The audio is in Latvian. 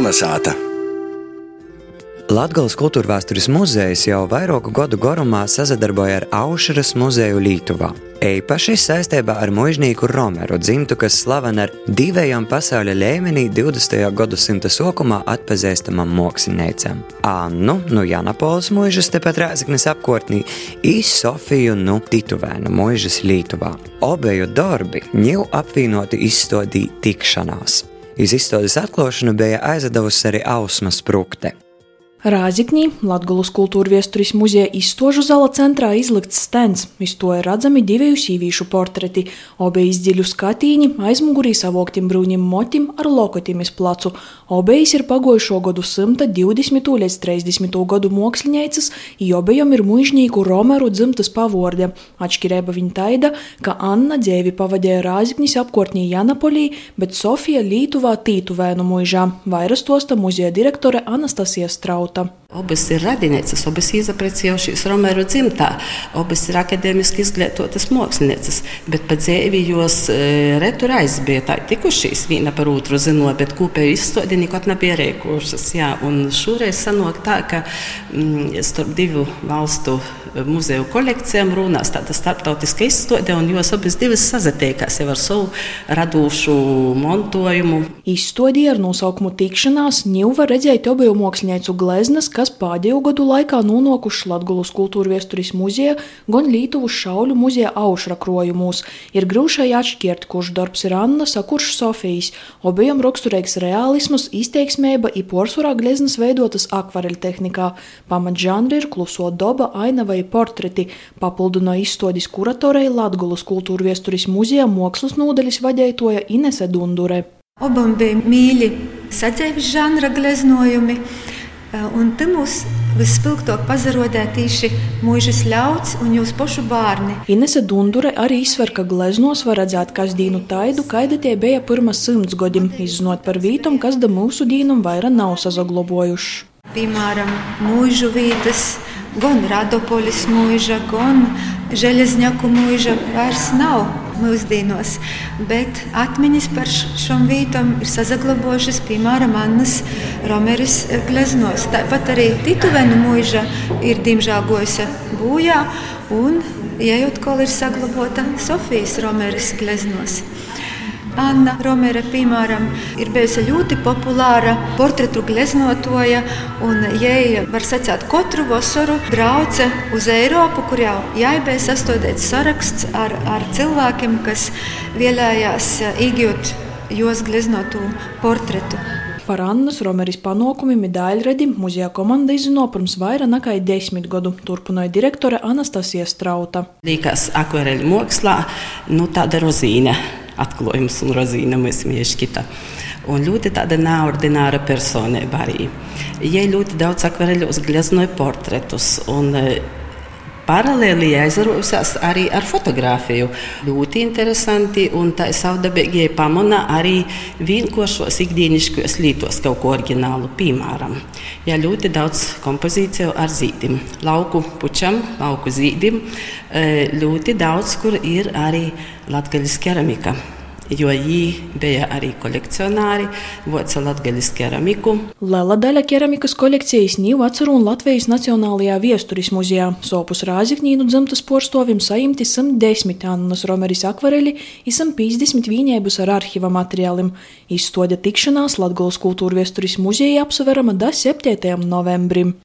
Kalnasāta! Latvijas kultūra vēstures muzejs jau vairāku gadu garumā sadarboja ar Aušras muzeju Lietuvā. Eipaši saistībā ar mužnieku Romeru dzimtu, kas slavena ar divējām pasaules līmenī 20. gadsimta sākumā atpazīstamam māksliniecam - Annu no Janapolas mūžas tepat Rēzaknes apkārtnī, un Sofiju no Tituvēnu mūžas Lietuvā. Obeju darbi ņēmu apvienoti izstādī tikšanās. Iz izstādes atklāšanu bija aizdevusi arī Ausma Sprukte. Rāzikņī Latvijas kultūra viesturis muzeja izstožu zala centrā izlikts stends. Iz to ir redzami divi sīvīšu portreti, obejas dziļu skatīņi, aizmugurī savoktim brūņim motim ar lokotimis placu. Obejas ir pagojušo gadu 120. līdz 30. gadu mākslinieces, jobejom ir mužnīku Romeru dzimtas pavorde. Atšķirība viņa taida, ka Anna dzēvi pavadīja Rāzikņīs apkārtnī Janapolī, bet Sofija Lītuvā Tītuvēnu mužā. Vairas tosta muzeja direktore Anastasija Straut tauta. Abas ir radiniecas, abas izaprecējušās Romeru dzimtā, abas ir akadēmiski izglītotas mākslinieces, bet pa dzīvi jos e, retur aizbija tā tikušīs viena par otru zinot, bet kopēju izstādi nekot nebija rēkošas. Jā, un šoreiz sanāk tā, ka mm, starp divu valstu muzeju kolekcijām runās tāda starptautiska izstāde, un jos abas divas sazatiekās jau ar savu radošu montojumu. Izstādī ar nosaukumu Tikšanās ņū var redzēt obeju māksliniecu gleznas, kas pēdējo gadu laikā nonākušas Latvijas kultūra viesturis muzeja, gan Lītuvas šauļu muzeja aušra krojumos. Ir grūšai atšķirt, kurš darbs ir Annas, a kurš Sofijas. Obejam raksturīgs realisms, izteiksmība, ir porcelāna gleznas veidotas akvareļtehnikā. Pamatžanri ir kluso doba, ainava vai portreti, papildino izstādes kuratorei Latvijas kultūra viesturis muzeja mākslas nodaļas vadītāja Inese Dundure. Abam bija mīļi sadzīves žanra gleznojumi, un te mūs Vispilgtāk pazarodē tieši mūžas ļauts un jūs pašu bērni. Inese Dundure arī izsver, ka gleznos var redzēt kasdīnu taidu, kaida tie bija pirmā simts godim, izzinot par vītum, kas da mūsu dīnum vaira nav sazaglobojuši. Piemēram, mūžu vītas gan Radopolis mūža, gan Železņaku mūža vairs nav mūsdienos, bet atmiņas par šām vietām ir sazaglabojušas, piemēram, Annas Romeris gleznos. Tāpat arī Tituvenu mūža ir diemžēl gojusi bojā, un ejot, kol ir saglabāta Sofijas Romeris gleznos. Anna Romere, piemēram, ir bijusi ļoti populāra portretu gleznotoja, un jai var sacīt, katru vasaru brauca uz Eiropu, kur jau jāibēja sastādīts saraksts ar, ar cilvēkiem, kas vēlējās iegūt jos gleznotu portretu. Par Annas Romeris panākumiem Daļredi muzeja komanda izzino pirms vairāk nekā desmit gadu, turpināja direktore Anastasija Strauta. Līkas akvareļu mākslā, nu tāda rozīna atklājums un rozīna mēs mieškita. Un ļoti tāda neordināra personība arī. Jai ļoti daudz akvareļos gleznoja portretus. Un, Paralēli aizrausies arī ar fotografiju. Ļoti interesanti, un tā savdabīgie pamana arī vienkāršos ikdienišķos lītos kaut ko oriģinālu. Piemēram, ja ļoti daudz kompozīciju ar zīdim, lauku pučam, lauku zīdim, ļoti daudz, kur ir arī latgaļas keramika jo viņi bija arī kolekcionāri, voca latgaļas keramiku. Liela daļa keramikas kolekcijas ņīva atceru un Latvijas Nacionālajā viesturis muzejā. Sopus Rāzikņīnu dzimtas porstovim saimti 110 Annas Romeris akvareli i 150 vīņēbus ar arhiva materiālim. Izstoda tikšanās Latgolas kultūra viesturis muzejā apsaverama da 7. novembrim.